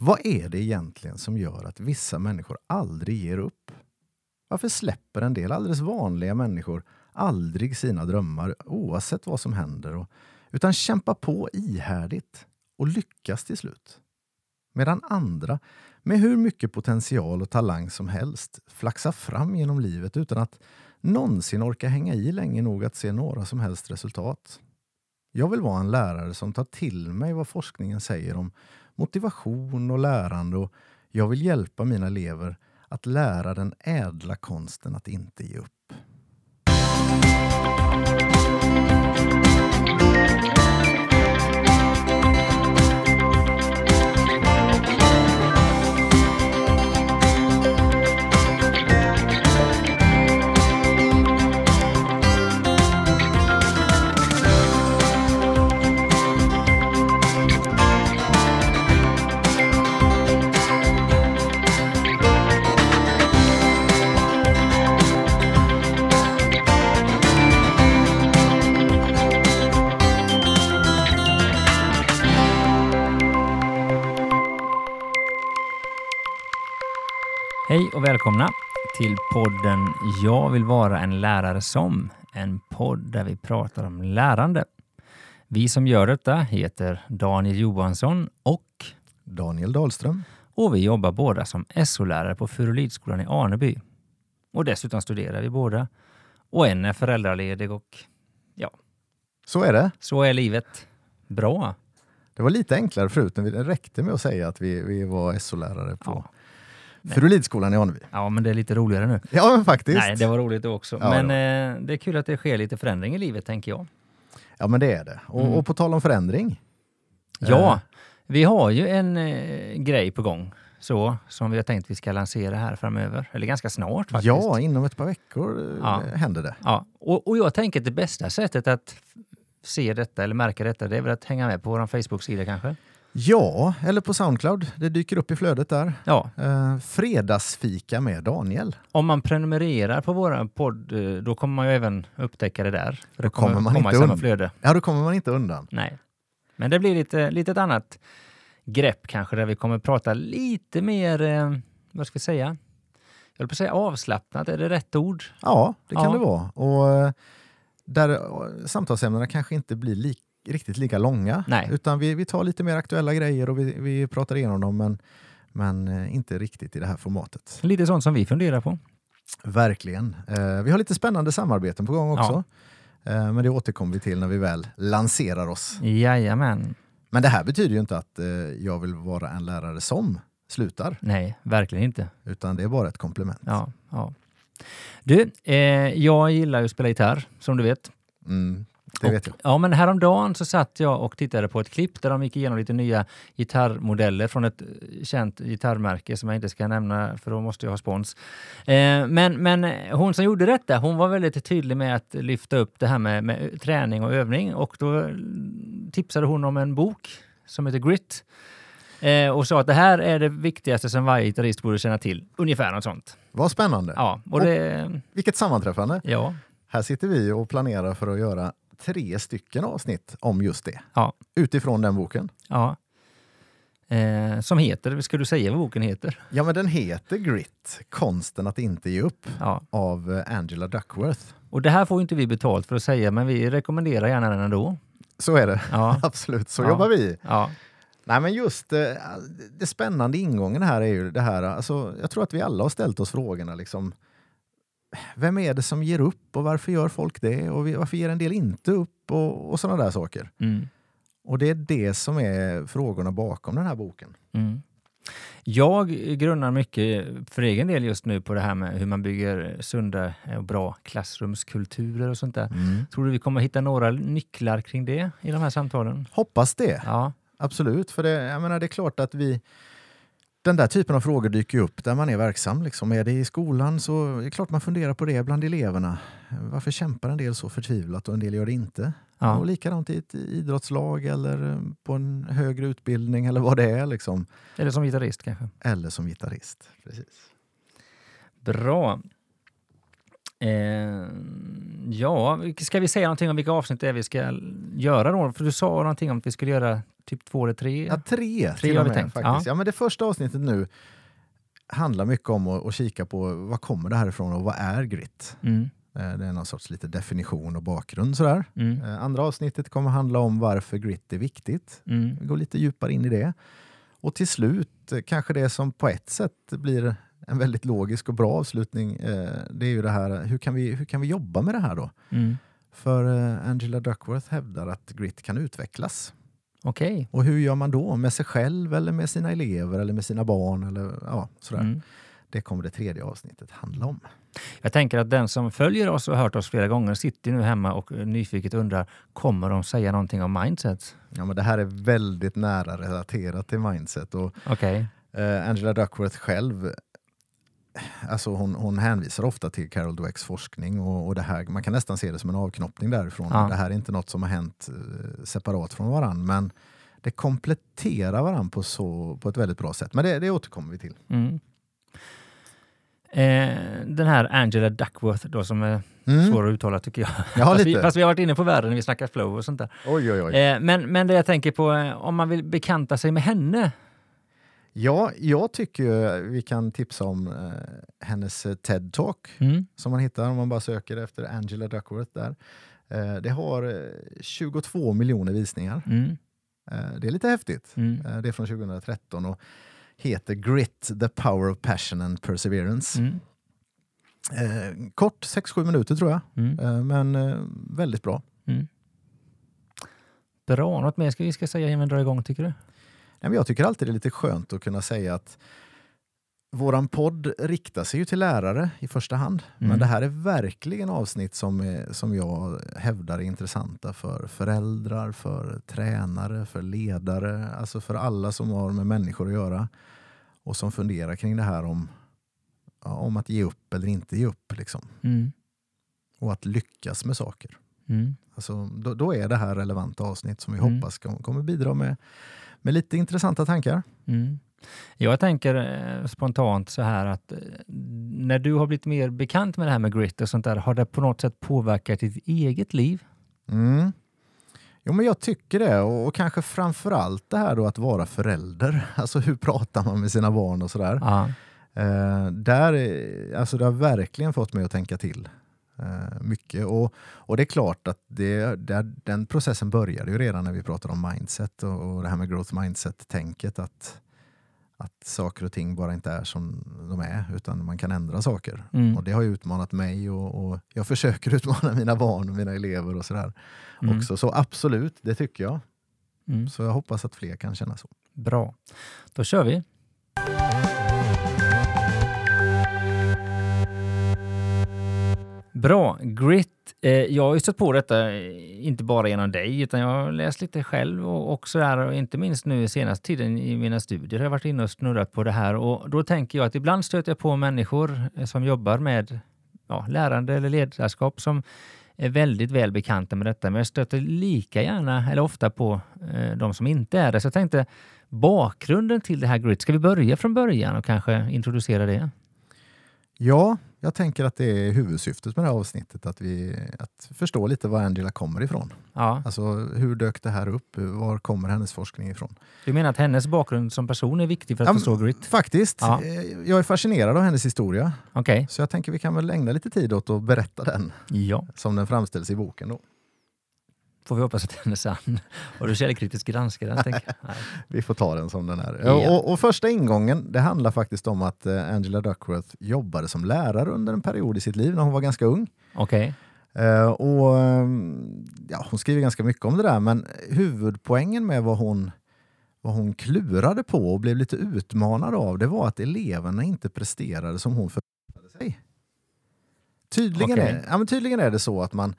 Vad är det egentligen som gör att vissa människor aldrig ger upp? Varför släpper en del alldeles vanliga människor aldrig sina drömmar oavsett vad som händer och, utan kämpar på ihärdigt och lyckas till slut? Medan andra med hur mycket potential och talang som helst flaxar fram genom livet utan att någonsin orka hänga i länge nog att se några som helst resultat. Jag vill vara en lärare som tar till mig vad forskningen säger om motivation och lärande och jag vill hjälpa mina elever att lära den ädla konsten att inte ge upp. Och välkomna till podden Jag vill vara en lärare som. En podd där vi pratar om lärande. Vi som gör detta heter Daniel Johansson och Daniel Dahlström. Och vi jobbar båda som SO-lärare på Furulidskolan i Aneby. Och dessutom studerar vi båda. Och en är föräldraledig och ja. Så är det. Så är livet. Bra. Det var lite enklare förut. Det räckte med att säga att vi, vi var SO-lärare på ja. Furulidskolan i Aneby. Ja, men det är lite roligare nu. Ja, men faktiskt. Nej, det var roligt då också. Ja, men eh, det är kul att det sker lite förändring i livet, tänker jag. Ja, men det är det. Och, mm. och på tal om förändring. Ja, eh. vi har ju en eh, grej på gång så, som vi har tänkt vi ska lansera här framöver. Eller ganska snart faktiskt. Ja, inom ett par veckor eh, ja. händer det. Ja, och, och jag tänker att det bästa sättet att se detta eller märka detta, det är väl att hänga med på vår Facebook-sida kanske? Ja, eller på Soundcloud. Det dyker upp i flödet där. Ja. Eh, fredagsfika med Daniel. Om man prenumererar på vår podd, eh, då kommer man ju även upptäcka det där. För då kommer, kommer man inte undan. Flöde. Ja, då kommer man inte undan. Nej. Men det blir lite, lite ett annat grepp kanske, där vi kommer prata lite mer, eh, vad ska vi säga? Jag höll på att säga avslappnat, är det rätt ord? Ja, det kan ja. det vara. Och eh, där eh, samtalsämnena kanske inte blir lika riktigt lika långa. Nej. Utan vi, vi tar lite mer aktuella grejer och vi, vi pratar igenom dem men, men eh, inte riktigt i det här formatet. Lite sånt som vi funderar på. Verkligen. Eh, vi har lite spännande samarbeten på gång också. Ja. Eh, men det återkommer vi till när vi väl lanserar oss. Jajamän. Men det här betyder ju inte att eh, jag vill vara en lärare som slutar. Nej, verkligen inte. Utan det är bara ett komplement. Ja, ja. Du, eh, jag gillar ju att spela gitarr, som du vet. Mm, det vet jag. Ja, men häromdagen så satt jag och tittade på ett klipp där de gick igenom lite nya gitarrmodeller från ett känt gitarrmärke som jag inte ska nämna för då måste jag ha spons. Eh, men, men hon som gjorde detta, hon var väldigt tydlig med att lyfta upp det här med, med träning och övning och då tipsade hon om en bok som heter Grit. Eh, och sa att det här är det viktigaste som varje gitarrist borde känna till. Ungefär något sånt. Vad spännande. Ja, och det... och vilket sammanträffande. Ja. Här sitter vi och planerar för att göra tre stycken avsnitt om just det. Ja. Utifrån den boken. Ja. Eh, som heter, ska du säga vad boken heter? Ja, men den heter Grit, konsten att inte ge upp, ja. av eh, Angela Duckworth. Och det här får inte vi betalt för att säga, men vi rekommenderar gärna den ändå. Så är det, ja. absolut. Så ja. jobbar vi. Ja. Nej, men just eh, det spännande ingången här är ju det här, alltså, jag tror att vi alla har ställt oss frågorna liksom, vem är det som ger upp och varför gör folk det och varför ger en del inte upp och, och sådana där saker. Mm. Och det är det som är frågorna bakom den här boken. Mm. Jag grunnar mycket för egen del just nu på det här med hur man bygger sunda och bra klassrumskulturer och sånt där. Mm. Tror du vi kommer hitta några nycklar kring det i de här samtalen? Hoppas det. Ja. Absolut, för det, jag menar, det är klart att vi den där typen av frågor dyker upp där man är verksam. Liksom. Är det i skolan så är det klart man funderar på det bland eleverna. Varför kämpar en del så förtvivlat och en del gör det inte? Ja. Och likadant i ett idrottslag eller på en högre utbildning eller vad det är. Liksom. Eller som gitarrist kanske? Eller som gitarrist, precis. Bra. Eh, ja, ska vi säga någonting om vilka avsnitt det är vi ska göra då? För du sa någonting om att vi skulle göra typ två eller tre? Ja, tre, Tre till och med, tänkt, faktiskt. ja. Ja. men det första avsnittet nu handlar mycket om att, att kika på vad kommer det här ifrån och vad är grit? Mm. Eh, Det är någon sorts lite definition och bakgrund sådär. Mm. Eh, Andra avsnittet kommer handla om varför grit är viktigt. Mm. Vi går lite djupare in i det. Och till slut, eh, kanske det som på ett sätt blir en väldigt logisk och bra avslutning, det är ju det här, hur kan vi, hur kan vi jobba med det här då? Mm. För Angela Duckworth hävdar att grit kan utvecklas. Okej. Och hur gör man då? Med sig själv eller med sina elever eller med sina barn? Eller, ja, sådär. Mm. Det kommer det tredje avsnittet handla om. Jag tänker att den som följer oss och har hört oss flera gånger sitter nu hemma och eh, nyfiket undrar, kommer de säga någonting om mindset? Ja, men det här är väldigt nära relaterat till mindset. Och, Okej. eh, Angela Duckworth själv Alltså hon, hon hänvisar ofta till Carol Dwecks forskning och, och det här, man kan nästan se det som en avknoppning därifrån. Ja. Det här är inte något som har hänt eh, separat från varann men det kompletterar varann på, så, på ett väldigt bra sätt. Men det, det återkommer vi till. Mm. Eh, den här Angela Duckworth då som är Mm. svår att uttala tycker jag. Ja, fast, vi, lite. fast vi har varit inne på världen när vi snackar flow och sånt där. Oj, oj, oj. Eh, men, men det jag tänker på, eh, om man vill bekanta sig med henne. Ja, jag tycker ju vi kan tipsa om eh, hennes eh, TED-talk Mm. som man hittar om man bara söker efter Angela Duckworth där. Eh, det har eh, 22 miljoner visningar. Mm. Eh, det är lite häftigt. Mm. Eh, det är från 2013 och heter Grit, the power of passion and perseverance. Mm. Eh, kort, 6-7 minuter tror jag, Mm. eh, men eh, väldigt bra. Bra, något mer ska vi ska säga innan vi drar igång tycker du? Nej, men jag tycker alltid det är lite skönt att kunna säga att våran podd riktar sig ju till lärare i första hand. Mm. Men det här är verkligen avsnitt som, är, som jag hävdar är intressanta för föräldrar, för tränare, för ledare, alltså för alla som har med människor att göra och som funderar kring det här om, ja, om att ge upp eller inte ge upp. Liksom. Mm. Och att lyckas med saker. Mm. Alltså, då, då är det här relevanta avsnitt som vi Mm. hoppas kom- kommer bidra med, med lite intressanta tankar. Mm. Jag tänker eh, spontant så här att eh, när du har blivit mer bekant med det här med grit och sånt där, har det på något sätt påverkat ditt eget liv? Mm. Jo, men jag tycker det. Och, och kanske framför allt det här då att vara förälder. Alltså hur pratar man med sina barn och sådär. Eh, där, är- alltså det har verkligen fått mig att tänka till mycket. Och, och det är klart att det, det, den processen började ju redan när vi pratade om mindset och, och det här med growth mindset-tänket. Att, att saker och ting bara inte är som de är utan man kan ändra saker. Mm. Och det har ju utmanat mig och, och jag försöker utmana mina barn och mina elever och sådär Mm. också. Så absolut, det tycker jag. Mm. Så jag hoppas att fler kan känna så. Bra. Då kör vi. Bra. Grit. Eh, jag har ju stött på detta, eh, inte bara genom dig, utan jag har läst lite själv och, också där, och inte minst nu senaste tiden i mina studier har jag varit inne och snurrat på det här och då tänker jag att ibland stöter jag på människor eh, som jobbar med ja, lärande eller ledarskap som är väldigt väl bekanta med detta, men jag stöter lika gärna eller ofta på eh, de som inte är det. Så jag tänkte bakgrunden till det här grit, ska vi börja från början och kanske introducera det? Ja, jag tänker att det är huvudsyftet med det här avsnittet, att, vi, att förstå lite var Angela kommer ifrån. Ja, Alltså hur dök det här upp? Var kommer hennes forskning ifrån? du menar att hennes bakgrund som person är viktig för att Ja, förstå grit? Faktiskt. Ja. Eh, Jag är fascinerad av hennes historia, Okej. så jag tänker vi kan väl ägna lite tid åt att berätta den Ja, som den framställs i boken. Då. Får vi hoppas att den är sann. Och du källkritiskt den, jag. Nej. Vi får ta den som den är. Ja. Och, och första ingången, det handlar faktiskt om att eh, Angela Duckworth jobbade som lärare under en period i sitt liv när hon var ganska ung. Okej. Eh, och, ehm, ja, hon skriver ganska mycket om det där, men huvudpoängen med vad hon, vad hon klurade på och blev lite utmanad av, det var att eleverna inte presterade som hon förväntade sig. Tydligen, Okej. är, ja, tydligen är det så att man,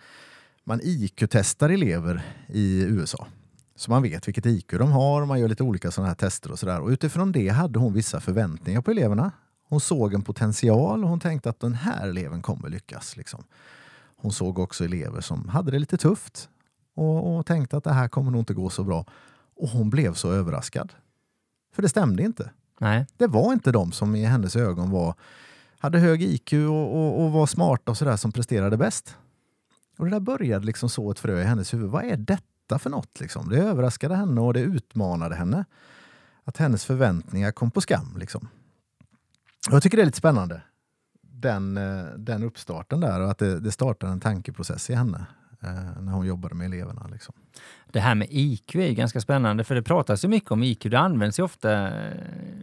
man IQ-testar elever i USA. Så man vet vilket IQ de har och man gör lite olika sådana här tester och sådär. Och utifrån det hade hon vissa förväntningar på eleverna. Hon såg en potential och hon tänkte att den här eleven kommer lyckas. Liksom. Hon såg också elever som hade det lite tufft och, och tänkte att det här kommer nog inte gå så bra. Och hon blev så överraskad. För det stämde inte. Nej. Det var inte de som i hennes ögon var, hade hög IQ och, och, och var smarta och sådär som presterade bäst. Och det där började liksom så ett frö i hennes huvud. Vad är detta för något? Liksom? Det överraskade henne och det utmanade henne. Att hennes förväntningar kom på skam. Liksom. Och jag tycker det är lite spännande, den, eh, den uppstarten där och att det, det startar en tankeprocess i henne eh, när hon jobbade med eleverna. Liksom. Det här med IQ är ganska spännande för det pratas ju mycket om IQ. Det används ju ofta eh,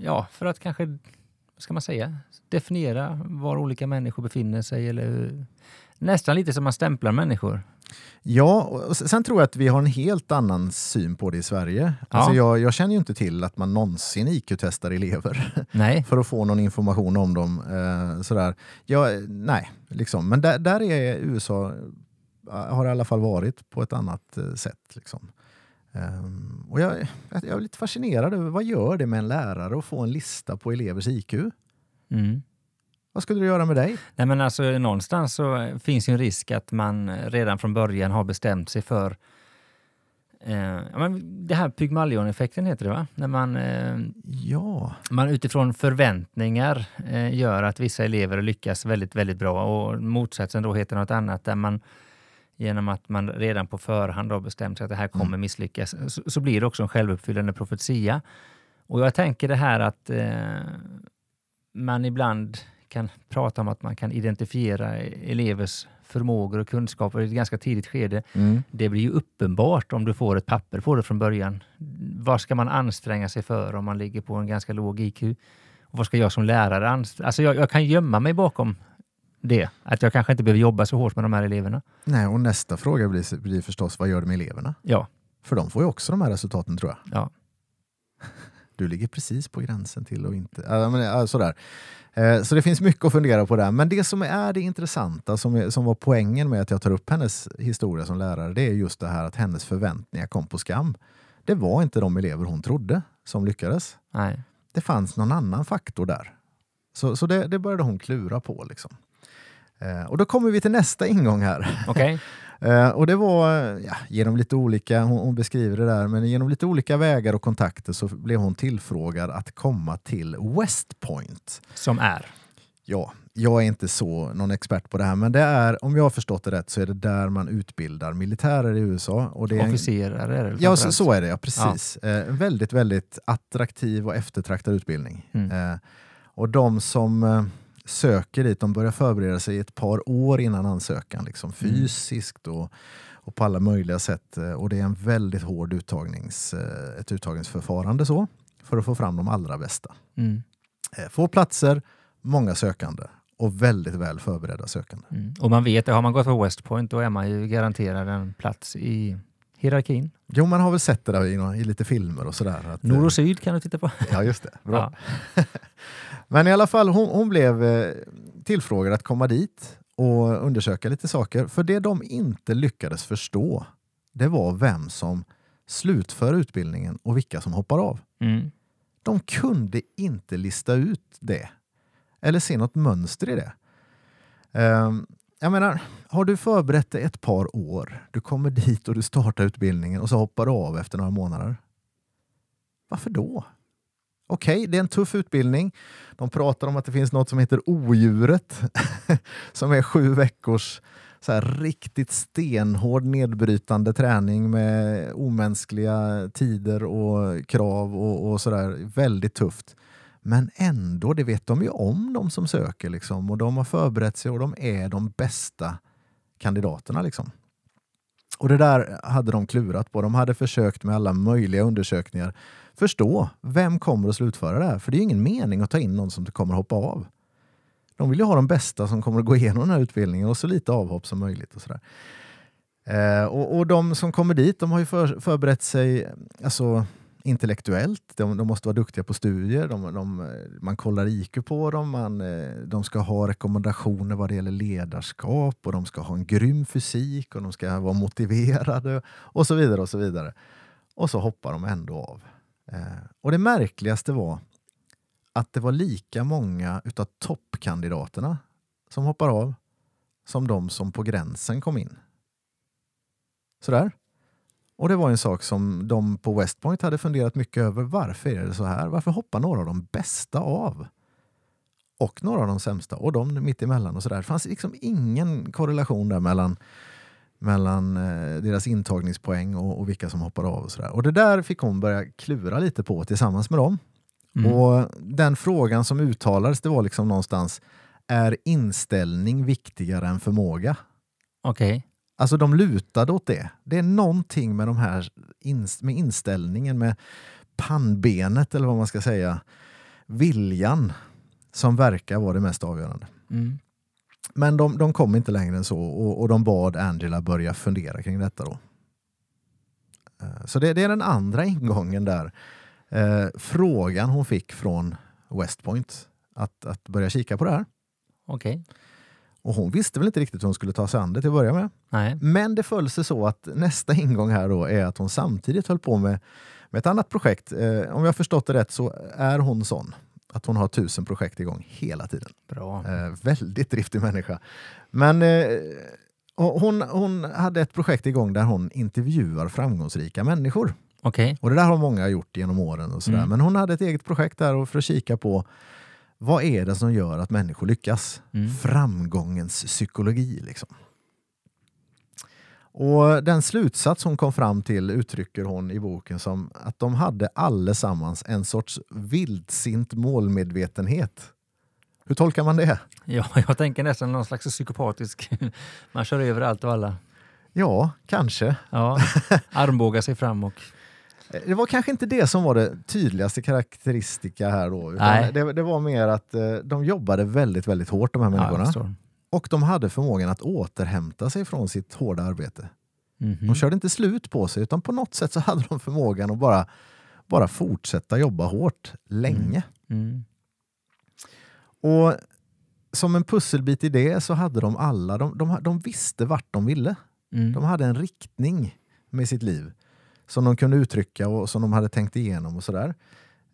ja, för att kanske, vad ska man säga, definiera var olika människor befinner sig eller nästan lite som man stämplar människor. Ja, och sen tror jag att vi har en helt annan syn på det i Sverige. Ja. Alltså jag, jag känner ju inte till att man någonsin IQ-testar elever för att få någon information om dem. Eh, sådär. Ja, nej, liksom. men där, där är USA, eh, har i alla fall varit på ett annat eh, sätt. Liksom. Ehm, och jag, jag är lite fascinerad över vad gör det med en lärare att få en lista på elevers IQ? mm. Vad skulle det göra med dig? Nej men alltså någonstans så finns ju en risk att man redan från början har bestämt sig för eh, men det här Pygmalion-effekten heter det va? När man, eh, Ja, man utifrån förväntningar eh, gör att vissa elever lyckas väldigt, väldigt bra och motsatsen då heter något annat där man genom att man redan på förhand har bestämt sig att det här kommer misslyckas så, så blir det också en självuppfyllande profetia. Och jag tänker det här att eh, man ibland kan prata om att man kan identifiera elevers förmågor och kunskaper i ett ganska tidigt skede. mm. Det blir ju uppenbart om du får ett papper på det från början. Vad ska man anstränga sig för om man ligger på en ganska låg IQ? Och vad ska jag som lärare anstränga Alltså jag, jag kan gömma mig bakom det. Att jag kanske inte behöver jobba så hårt med de här eleverna. nej, och nästa fråga blir, blir förstås vad gör det med eleverna? Ja, För de får ju också de här resultaten tror jag. ja. Du ligger precis på gränsen till och inte. Ja, men, ja, sådär. Eh, Så det finns mycket att fundera på där. Men det som är det intressanta, som, är, som var poängen med att jag tar upp hennes historia som lärare, det är just det här att hennes förväntningar kom på skam. Det var inte de elever hon trodde som lyckades. Nej. Det fanns någon annan faktor där. Så, så det, det började hon klura på. Liksom. Eh, och då kommer vi till nästa ingång här. Okej. Eh, och det var ja, genom lite olika, hon, hon beskriver det där, men genom lite olika vägar och kontakter så blev hon tillfrågad att komma till West Point. Som är. Ja, jag är inte så någon expert på det här, men det är, om jag har förstått det rätt, så är det där man utbildar militärer i USA. Och det är Officerare är det Ja, så, så är det. Ja, precis. Eh, en väldigt, väldigt attraktiv och eftertraktad utbildning. Mm. Eh, och de som eh, söker dit, de börjar förbereda sig ett par år innan ansökan, liksom, Mm. fysiskt och, och på alla möjliga sätt. Eh, Och det är en väldigt hård uttagnings, eh, ett uttagningsförfarande så, för att få fram de allra bästa. Mm. Eh, få platser, många sökande och väldigt väl förberedda sökande. Mm. Och man vet, har man gått på West Point då är man ju garanterad en plats i hierarkin. Jo, man har väl sett det där i, i lite filmer och sådär. att, Nord och syd kan du titta på. Ja, just det. Bra. Ja. Men i alla fall, hon, hon blev eh, tillfrågad att komma dit och undersöka lite saker. För det de inte lyckades förstå, det var vem som slutför utbildningen och vilka som hoppar av. Mm. De kunde inte lista ut det. Eller se något mönster i det. Ehm, jag menar, har du förberett dig ett par år, du kommer dit och du startar utbildningen och så hoppar du av efter några månader. Varför då? Okej, det är en tuff utbildning. De pratar om att det finns något som heter odjuret som är sju veckors så här, riktigt stenhård nedbrytande träning med omänskliga tider och krav och, och sådär. Väldigt tufft. Men ändå, det vet de ju om de som söker liksom, och de har förberett sig och de är de bästa kandidaterna. Liksom. Och det där hade de klurat på. De hade försökt med alla möjliga undersökningar förstå vem kommer att slutföra det här. För det är ju ingen mening att ta in någon som kommer hoppa av. De vill ju ha de bästa som kommer att gå igenom den här utbildningen och så lite avhopp som möjligt. Och, sådär. Eh, och, och de som kommer dit, de har ju för, förberett sig alltså, intellektuellt. De, de måste vara duktiga på studier. De, de, man kollar IQ på dem. Man, eh, de ska ha rekommendationer vad det gäller ledarskap och de ska ha en grym fysik och de ska vara motiverade och så vidare. Och så vidare. Och så hoppar de ändå av. Eh, och det märkligaste var att det var lika många utav toppkandidaterna som hoppar av som de som på gränsen kom in. Sådär. Och det var en sak som de på West Point hade funderat mycket över. Varför är det så här? Varför hoppar några av de bästa av? Och några av de sämsta och de mitt emellan och sådär. Det fanns liksom ingen korrelation där mellan mellan eh, deras intagningspoäng och, och vilka som hoppar av. Och, så där. och det där fick hon börja klura lite på tillsammans med dem. Mm. Och den frågan som uttalades det var liksom någonstans, är inställning viktigare än förmåga? Okej. Alltså de lutade åt det. Det är någonting med de här ins- med inställningen, med pannbenet eller vad man ska säga, viljan som verkar vara det mest avgörande. Mm. Men de, de kom inte längre än så och, och de bad Angela börja fundera kring detta. då. Eh, Så det, det är den andra ingången där. Eh, frågan hon fick från West Point att, att börja kika på det här. Okej. Och hon visste väl inte riktigt hur hon skulle ta sig an det till att börja med. Nej. Men det föll sig så att nästa ingång här då är att hon samtidigt höll på med, med ett annat projekt. Eh, om jag förstått det rätt så är hon sån. Att hon har tusen projekt igång hela tiden. Bra. Eh, väldigt driftig människa. Men eh, hon, hon hade ett projekt igång där hon intervjuar framgångsrika människor. Okej. Och det där har många gjort genom åren. och sådär. Mm. Men hon hade ett eget projekt där och för att kika på vad är det som gör att människor lyckas? Mm. Framgångens psykologi. Liksom. Och Den slutsats hon kom fram till uttrycker hon i boken som att de hade allesammans en sorts vildsint målmedvetenhet. Hur tolkar man det? Ja, jag tänker nästan någon slags psykopatisk... Man kör över allt och alla. Ja, kanske. Ja. Armbågar sig fram och... Det var kanske inte det som var det tydligaste karaktäristika här då. Nej. det, det var mer att eh, de jobbade väldigt, väldigt hårt de här Ja, människorna. förstår. Och de hade förmågan att återhämta sig från sitt hårda arbete. Mhm. De körde inte slut på sig utan på något sätt så hade de förmågan att bara, bara fortsätta jobba hårt länge. Mm. Och som en pusselbit i det så hade de alla, de, de, de visste vart de ville. Mm. De hade en riktning med sitt liv som de kunde uttrycka och som de hade tänkt igenom och sådär.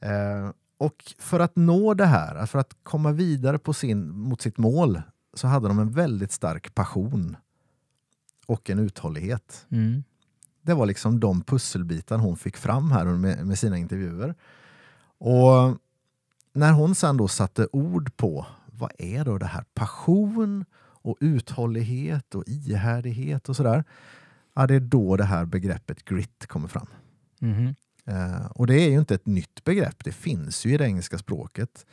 Eh, och för att nå det här, för att komma vidare på sin, mot sitt mål, så hade de en väldigt stark passion och en uthållighet. Mm. Det var liksom de pusselbitar hon fick fram här med, med sina intervjuer. Och när hon sen då satte ord på vad är då det här passion och uthållighet och ihärdighet och sådär. Ja, det är då det här begreppet grit kommer fram. Mhm. Eh, och det är ju inte ett nytt begrepp, det finns ju i det engelska språket.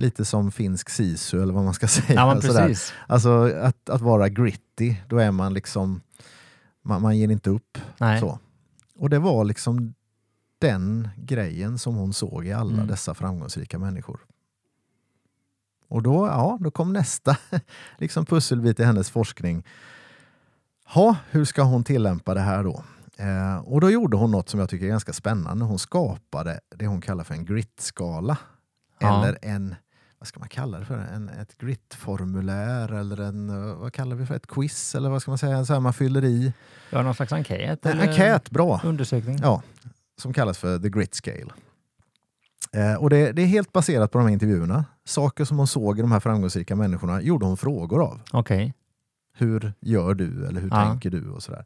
Lite som finsk sisu eller vad man ska säga. Ja, precis. Alltså att, att vara gritty, då är man liksom, man, man ger inte upp. Nej. Så. Och det var liksom den grejen som hon såg i alla Mm. dessa framgångsrika människor. Och då, ja, då kom nästa liksom pusselbit i hennes forskning. Ha, hur ska hon tillämpa det här då? Eh, och då gjorde hon något som jag tycker är ganska spännande. Hon skapade det hon kallar för en grit-skala. Ja. Eller en, vad ska man kalla det för? En, ett grit-formulär eller en, eh, vad kallar vi för ett quiz eller vad ska man säga? Så här man fyller i. Ja, någon slags enkät? En enkät, bra. Undersökning? Ja, som kallas för the grit scale. Eh, och det, det är helt baserat på de här intervjuerna. Saker som hon såg i de här framgångsrika människorna gjorde hon frågor av. Okej. Hur gör du eller hur Ja. tänker du och sådär.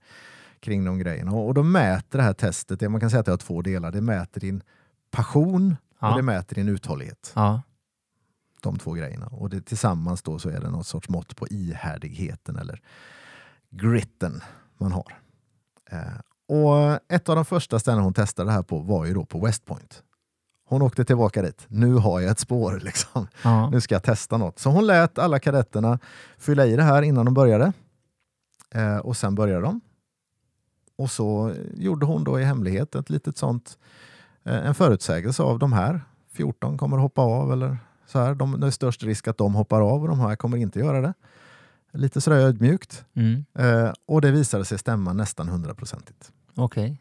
Kring de grejerna. Och, och de mäter det här testet, det, man kan säga att det har två delar. Det mäter din passion och Ja. det mäter din uthållighet. Ja. De två grejerna. Och det, tillsammans då så är det något sorts mått på ihärdigheten eller gritten man har. Eh, och ett av de första ställena hon testade det här på var ju då på West Point. Hon åkte tillbaka dit. Nu har jag ett spår. Liksom. Ja. Nu ska jag testa något. Så hon lät alla kadetterna fylla i det här innan de började. Eh, och sen började de. Och så gjorde hon då i hemlighet ett litet sånt, eh, en förutsägelse av de här 14 kommer hoppa av eller så här. De, det är störst risk att de hoppar av och de här kommer inte göra det. Lite sådär ödmjukt. Mm. Eh, och det visade sig stämma nästan hundraprocentigt. Okej.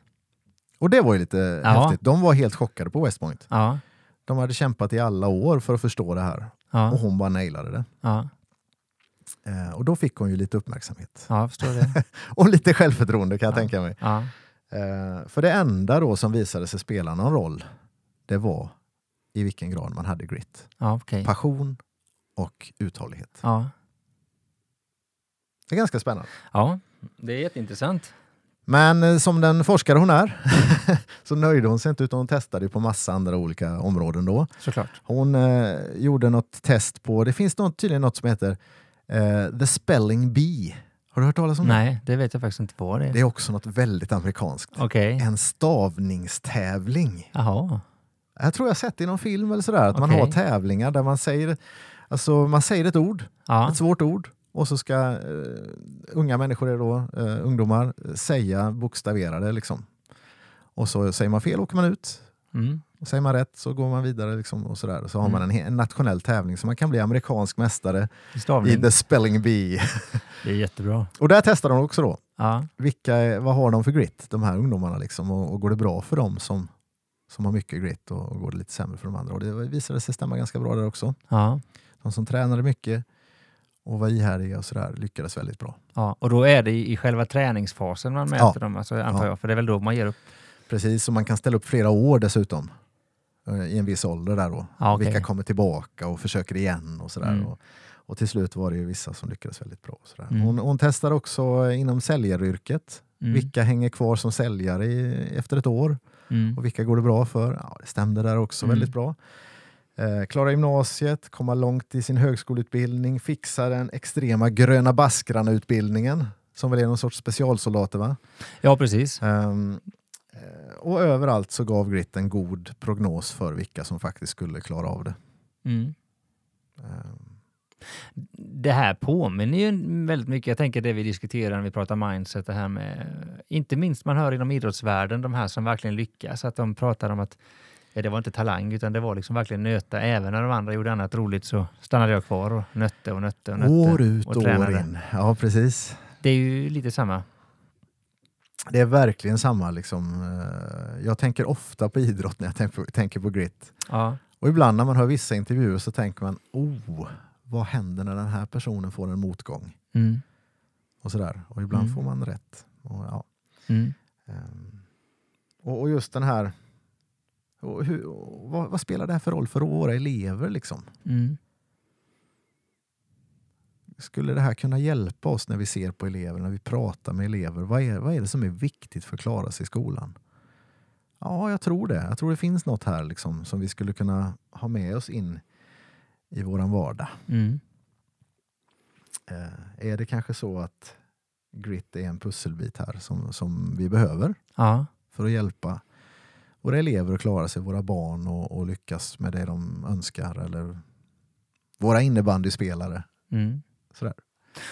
Och det var ju lite Ja. häftigt. De var helt chockade på West Point. Ja. De hade kämpat i alla år för att förstå det här och Ja. hon bara nailade det. Ja. Eh, och då fick hon ju lite uppmärksamhet. Ja, förstår det. Och lite självförtroende kan jag Ja. tänka mig. Eh, för det enda då som visade sig spela någon roll, det var i vilken grad man hade grit. Ja, okej. Passion och uthållighet. Ja. Det är ganska spännande. ja, det är jätteintressant. Men eh, som den forskare hon är så nöjde hon sig inte utan hon testade på massa andra olika områden då. Såklart. Hon eh, gjorde något test på, det finns något, tydligen något som heter eh, The Spelling Bee. Har du hört talas om det? Nej, det vet jag faktiskt inte vad det är. Det är också något väldigt amerikanskt. Okej. En stavningstävling. Jaha. Jag tror jag sett i någon film eller sådär, att man Okej. har tävlingar där man säger, alltså man säger ett ord, Ja. ett svårt ord, och så ska eh, unga människor, är då, eh, ungdomar, säga bokstaverade liksom. Och så säger man fel åker man ut, Mm. och säger man rätt så går man vidare. Liksom, och sådär. Så har man en, Mm. en nationell tävling så man kan bli amerikansk mästare i Stavning. the spelling bee. Det är jättebra. och där testar de också då. Ja. Vilka, vad har de för grit, de här ungdomarna? Liksom, och, och går det bra för dem som, som har mycket grit och, och går det lite sämre för de andra? Och det visade sig stämma ganska bra där också. Ja. De som tränade mycket och var ihärdiga och sådär lyckades väldigt bra. ja. Och då är det i själva träningsfasen man mäter Ja. dem, alltså, antar Ja. jag. För det är väl då man ger upp. Precis, och man kan ställa upp flera år dessutom. eh, I en viss ålder där då. Ja, okej. Vilka kommer tillbaka och försöker igen och sådär. Mm. Och, och till slut var det ju vissa som lyckades väldigt bra. Och sådär. Mm. Hon, hon testar också inom säljaryrket. Mm. Vilka hänger kvar som säljare i, efter ett år? Mm. Och vilka går det bra för? Ja, det stämde där också Mm. väldigt bra. Eh, klara gymnasiet, komma långt i sin högskoleutbildning, fixa den extrema gröna baskrarna-utbildningen som väl är någon sorts specialsoldater va? Ja, precis. Ehm, eh, och överallt så gav Grit en god prognos för vilka som faktiskt skulle klara av det. Mm. Ehm, Det här påminner ju väldigt mycket, jag tänker det vi diskuterar när vi pratar mindset, det här med, inte minst man hör inom idrottsvärlden, de här som verkligen lyckas, att de pratar om att ja, det var inte talang utan det var liksom verkligen nöta. Även när de andra gjorde annat roligt så stannade jag kvar och nötte och nötte och nötte. år ut och år in. Ja, precis. Det är ju lite samma. Det är verkligen samma. Liksom, eh, jag tänker ofta på idrott när jag tänker på, tänker på Grit. Ja, Och ibland när man hör vissa intervjuer så tänker man, oh, vad händer när den här personen får en motgång? mm. Och, sådär. och ibland Mm. får man rätt. Och, ja. Mm. ehm, och, och just den här, och hur, och vad, vad spelar det här för roll för våra elever? Liksom? Mm. Skulle det här kunna hjälpa oss när vi ser på elever, när vi pratar med elever? Vad är, vad är det som är viktigt för att klara sig i skolan? Ja, jag tror det. Jag tror det finns något här liksom, som vi skulle kunna ha med oss in i våran vardag. Mm. Eh, är det kanske så att grit är en pusselbit här som, som vi behöver Ja, för att hjälpa våra elever att klara sig, våra barn och, och lyckas med det de önskar eller våra innebandyspelare. mm. Sådär.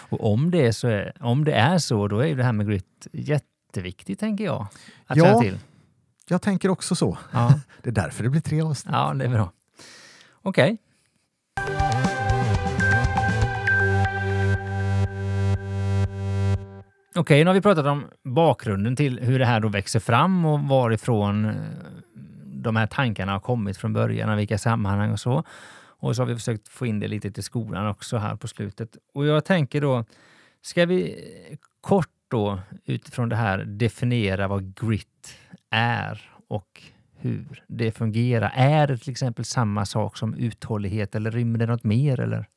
Och om det, är så är, om det är så, då är det här med grit jätteviktigt, tänker jag. Att Ja. till. Jag tänker också så. Ja. Det är därför det blir tre avsnitt. Ja, det är bra. Okej. Okej, nu har vi pratat om bakgrunden till hur det här då växer fram och varifrån eh, de här tankarna har kommit från början, och vilka sammanhang och så. Och så har vi försökt få in det lite till skolan också här på slutet. Och jag tänker då, ska vi kort då utifrån det här definiera vad grit är och hur det fungerar. Är det till exempel samma sak som uthållighet eller rymmer det något mer? Eller?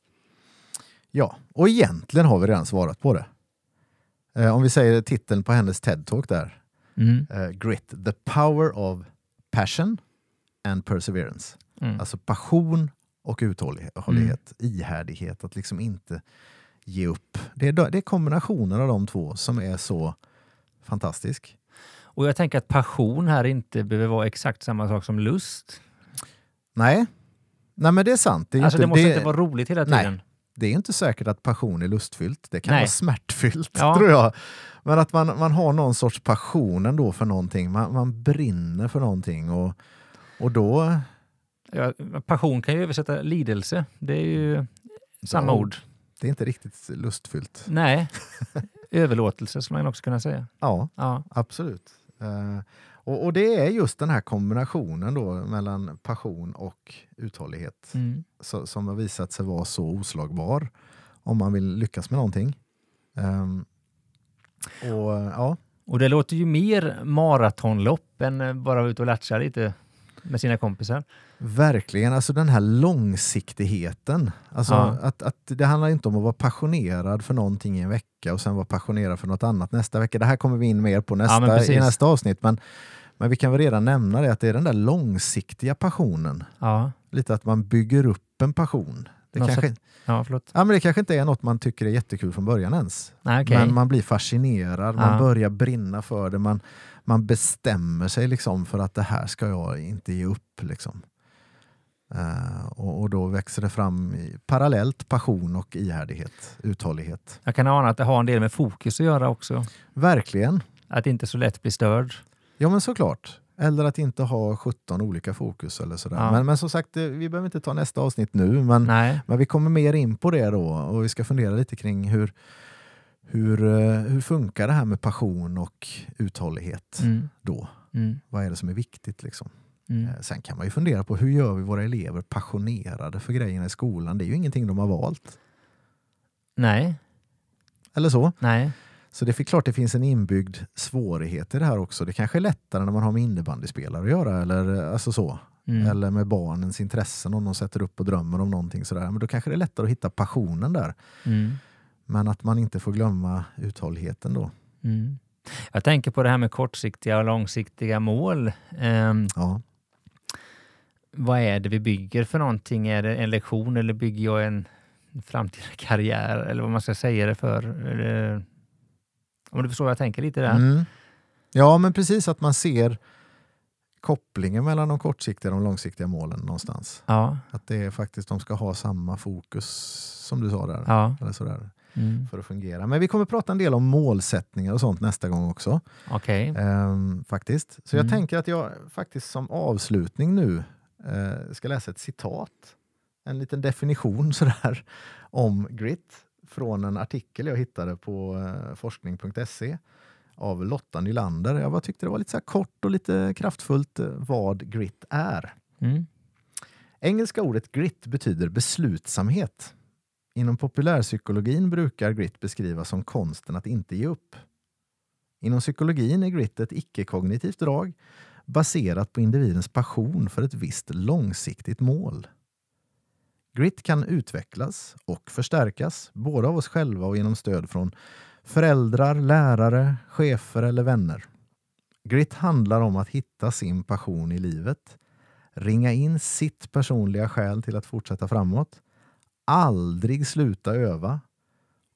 Ja, och egentligen har vi redan svarat på det. Eh, om vi säger titeln på hennes TED-talk där. Mm. Eh, Grit, the power of passion and perseverance. Mm. Alltså passion och uthållighet, ihärdighet, att liksom inte ge upp. Det är, det är kombinationen av de två som är så fantastisk. Och jag tänker att passion här inte behöver vara exakt samma sak som lust. Nej, Nej men det är sant. Det är, alltså inte, det måste det, inte vara roligt hela Nej. Det är inte säkert att passion är lustfyllt. Det kan Nej. vara smärtfyllt, Ja. tror jag. Men att man, man har någon sorts passion ändå för någonting. Man, man brinner för någonting. Och, och då... Ja, passion kan ju översätta lidelse. Det är ju samma Ja. ord. Det är inte riktigt lustfyllt. Nej, överlåtelse skulle man också kunna säga. Ja, Ja. absolut. Eh, och, och det är just den här kombinationen då mellan passion och uthållighet Mm. så, som har visat sig vara så oslagbar om man vill lyckas med någonting. Ehm, och ja, Och det låter ju mer maratonlopp än bara ute och latcha lite med sina kompisar. verkligen. Alltså den här långsiktigheten. Alltså Ja. att, att det handlar inte om att vara passionerad för någonting i en vecka och sen vara passionerad för något annat nästa vecka. Det här kommer vi in mer på nästa, precis. i nästa avsnitt. Men, men vi kan väl redan nämna det att det är den där långsiktiga passionen. Ja, Lite att man bygger upp en passion. Det Något kanske, Ja, förlåt. ja, men det kanske inte är något man tycker är jättekul från början ens. Nej, okej. Men man blir fascinerad, man Ja. börjar brinna för det, man, man bestämmer sig liksom för att det här ska jag inte ge upp. Liksom. Eh, och, och då växer det fram i, parallellt passion och ihärdighet, uthållighet. Jag kan ana att det har en del med fokus att göra också. Verkligen. Att inte så lätt bli störd. Ja men såklart. Eller att inte ha 17 olika fokus eller sådär. Ja. Men, men som sagt, eh, vi behöver inte ta nästa avsnitt nu. Men, Nej. men vi kommer mer in på det då och vi ska fundera lite kring hur, hur, eh, hur funkar det här med passion och uthållighet Mm. då? Mm. Vad är det som är viktigt? Liksom? Mm. Eh, Sen kan man ju fundera på hur gör vi våra elever passionerade för grejerna i skolan? Det är ju ingenting de har valt. Nej. Eller så. Nej. Så det är klart det finns en inbyggd svårighet i det här också. Det kanske är lättare när man har med innebandyspelare att göra eller eh, alltså så. Mm. Eller med barnens intressen om de sätter upp och drömmer om någonting sådär. Men då kanske det är lättare att hitta passionen där. Mm. Men att man inte får glömma uthålligheten då. Mm. Jag tänker på det här med kortsiktiga och långsiktiga mål. Ehm, Ja. vad är det vi bygger för någonting? Är det en lektion eller bygger jag en framtida karriär? Eller vad man ska säga det för. Om du förstår vad jag tänker lite där. Mm. Ja men precis att man ser kopplingen mellan de kortsiktiga och de långsiktiga målen någonstans. Ja. Att det är faktiskt de ska ha samma fokus som du sa där. ja. Eller sådär, Mm. för att fungera. Men vi kommer prata en del om målsättningar och sånt nästa gång också. Okej. Ehm, faktiskt. Så jag Mm. tänker att jag faktiskt som avslutning nu eh, ska läsa ett citat. En liten definition sådär om grit från en artikel jag hittade på eh, forskning.se av Lotta Nylander. Jag tyckte det var lite så kort och lite kraftfullt eh, vad grit är. Mm. Engelska ordet grit betyder beslutsamhet. Inom populärpsykologin brukar grit beskrivas som konsten att inte ge upp. Inom psykologin är grit ett icke-kognitivt drag baserat på individens passion för ett visst långsiktigt mål. Grit kan utvecklas och förstärkas, både av oss själva och genom stöd från föräldrar, lärare, chefer eller vänner. Grit handlar om att hitta sin passion i livet, ringa in sitt personliga skäl till att fortsätta framåt, aldrig sluta öva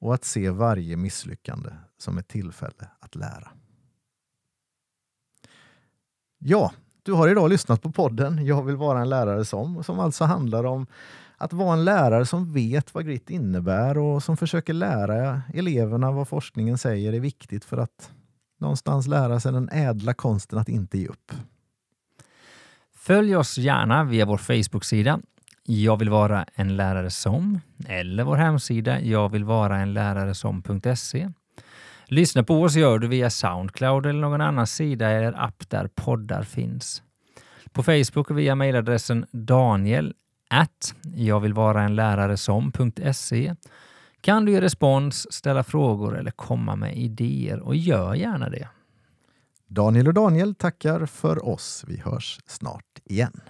och att se varje misslyckande som ett tillfälle att lära. Ja, du har idag lyssnat på podden Jag vill vara en lärare som, som alltså handlar om att vara en lärare som vet vad grit innebär och som försöker lära eleverna vad forskningen säger är viktigt för att någonstans lära sig den ädla konsten att inte ge upp. Följ oss gärna via vår Facebook-sida Jag vill vara en lärare som eller vår hemsida jag vill vara en lärare som.se. Lyssna på oss gör du via Soundcloud eller någon annan sida eller app där poddar finns. På Facebook via mejladressen daniel at jag vill vara en lärare som.se kan du ge respons, ställa frågor eller komma med idéer och gör gärna det. Daniel och Daniel tackar för oss. Vi hörs snart igen.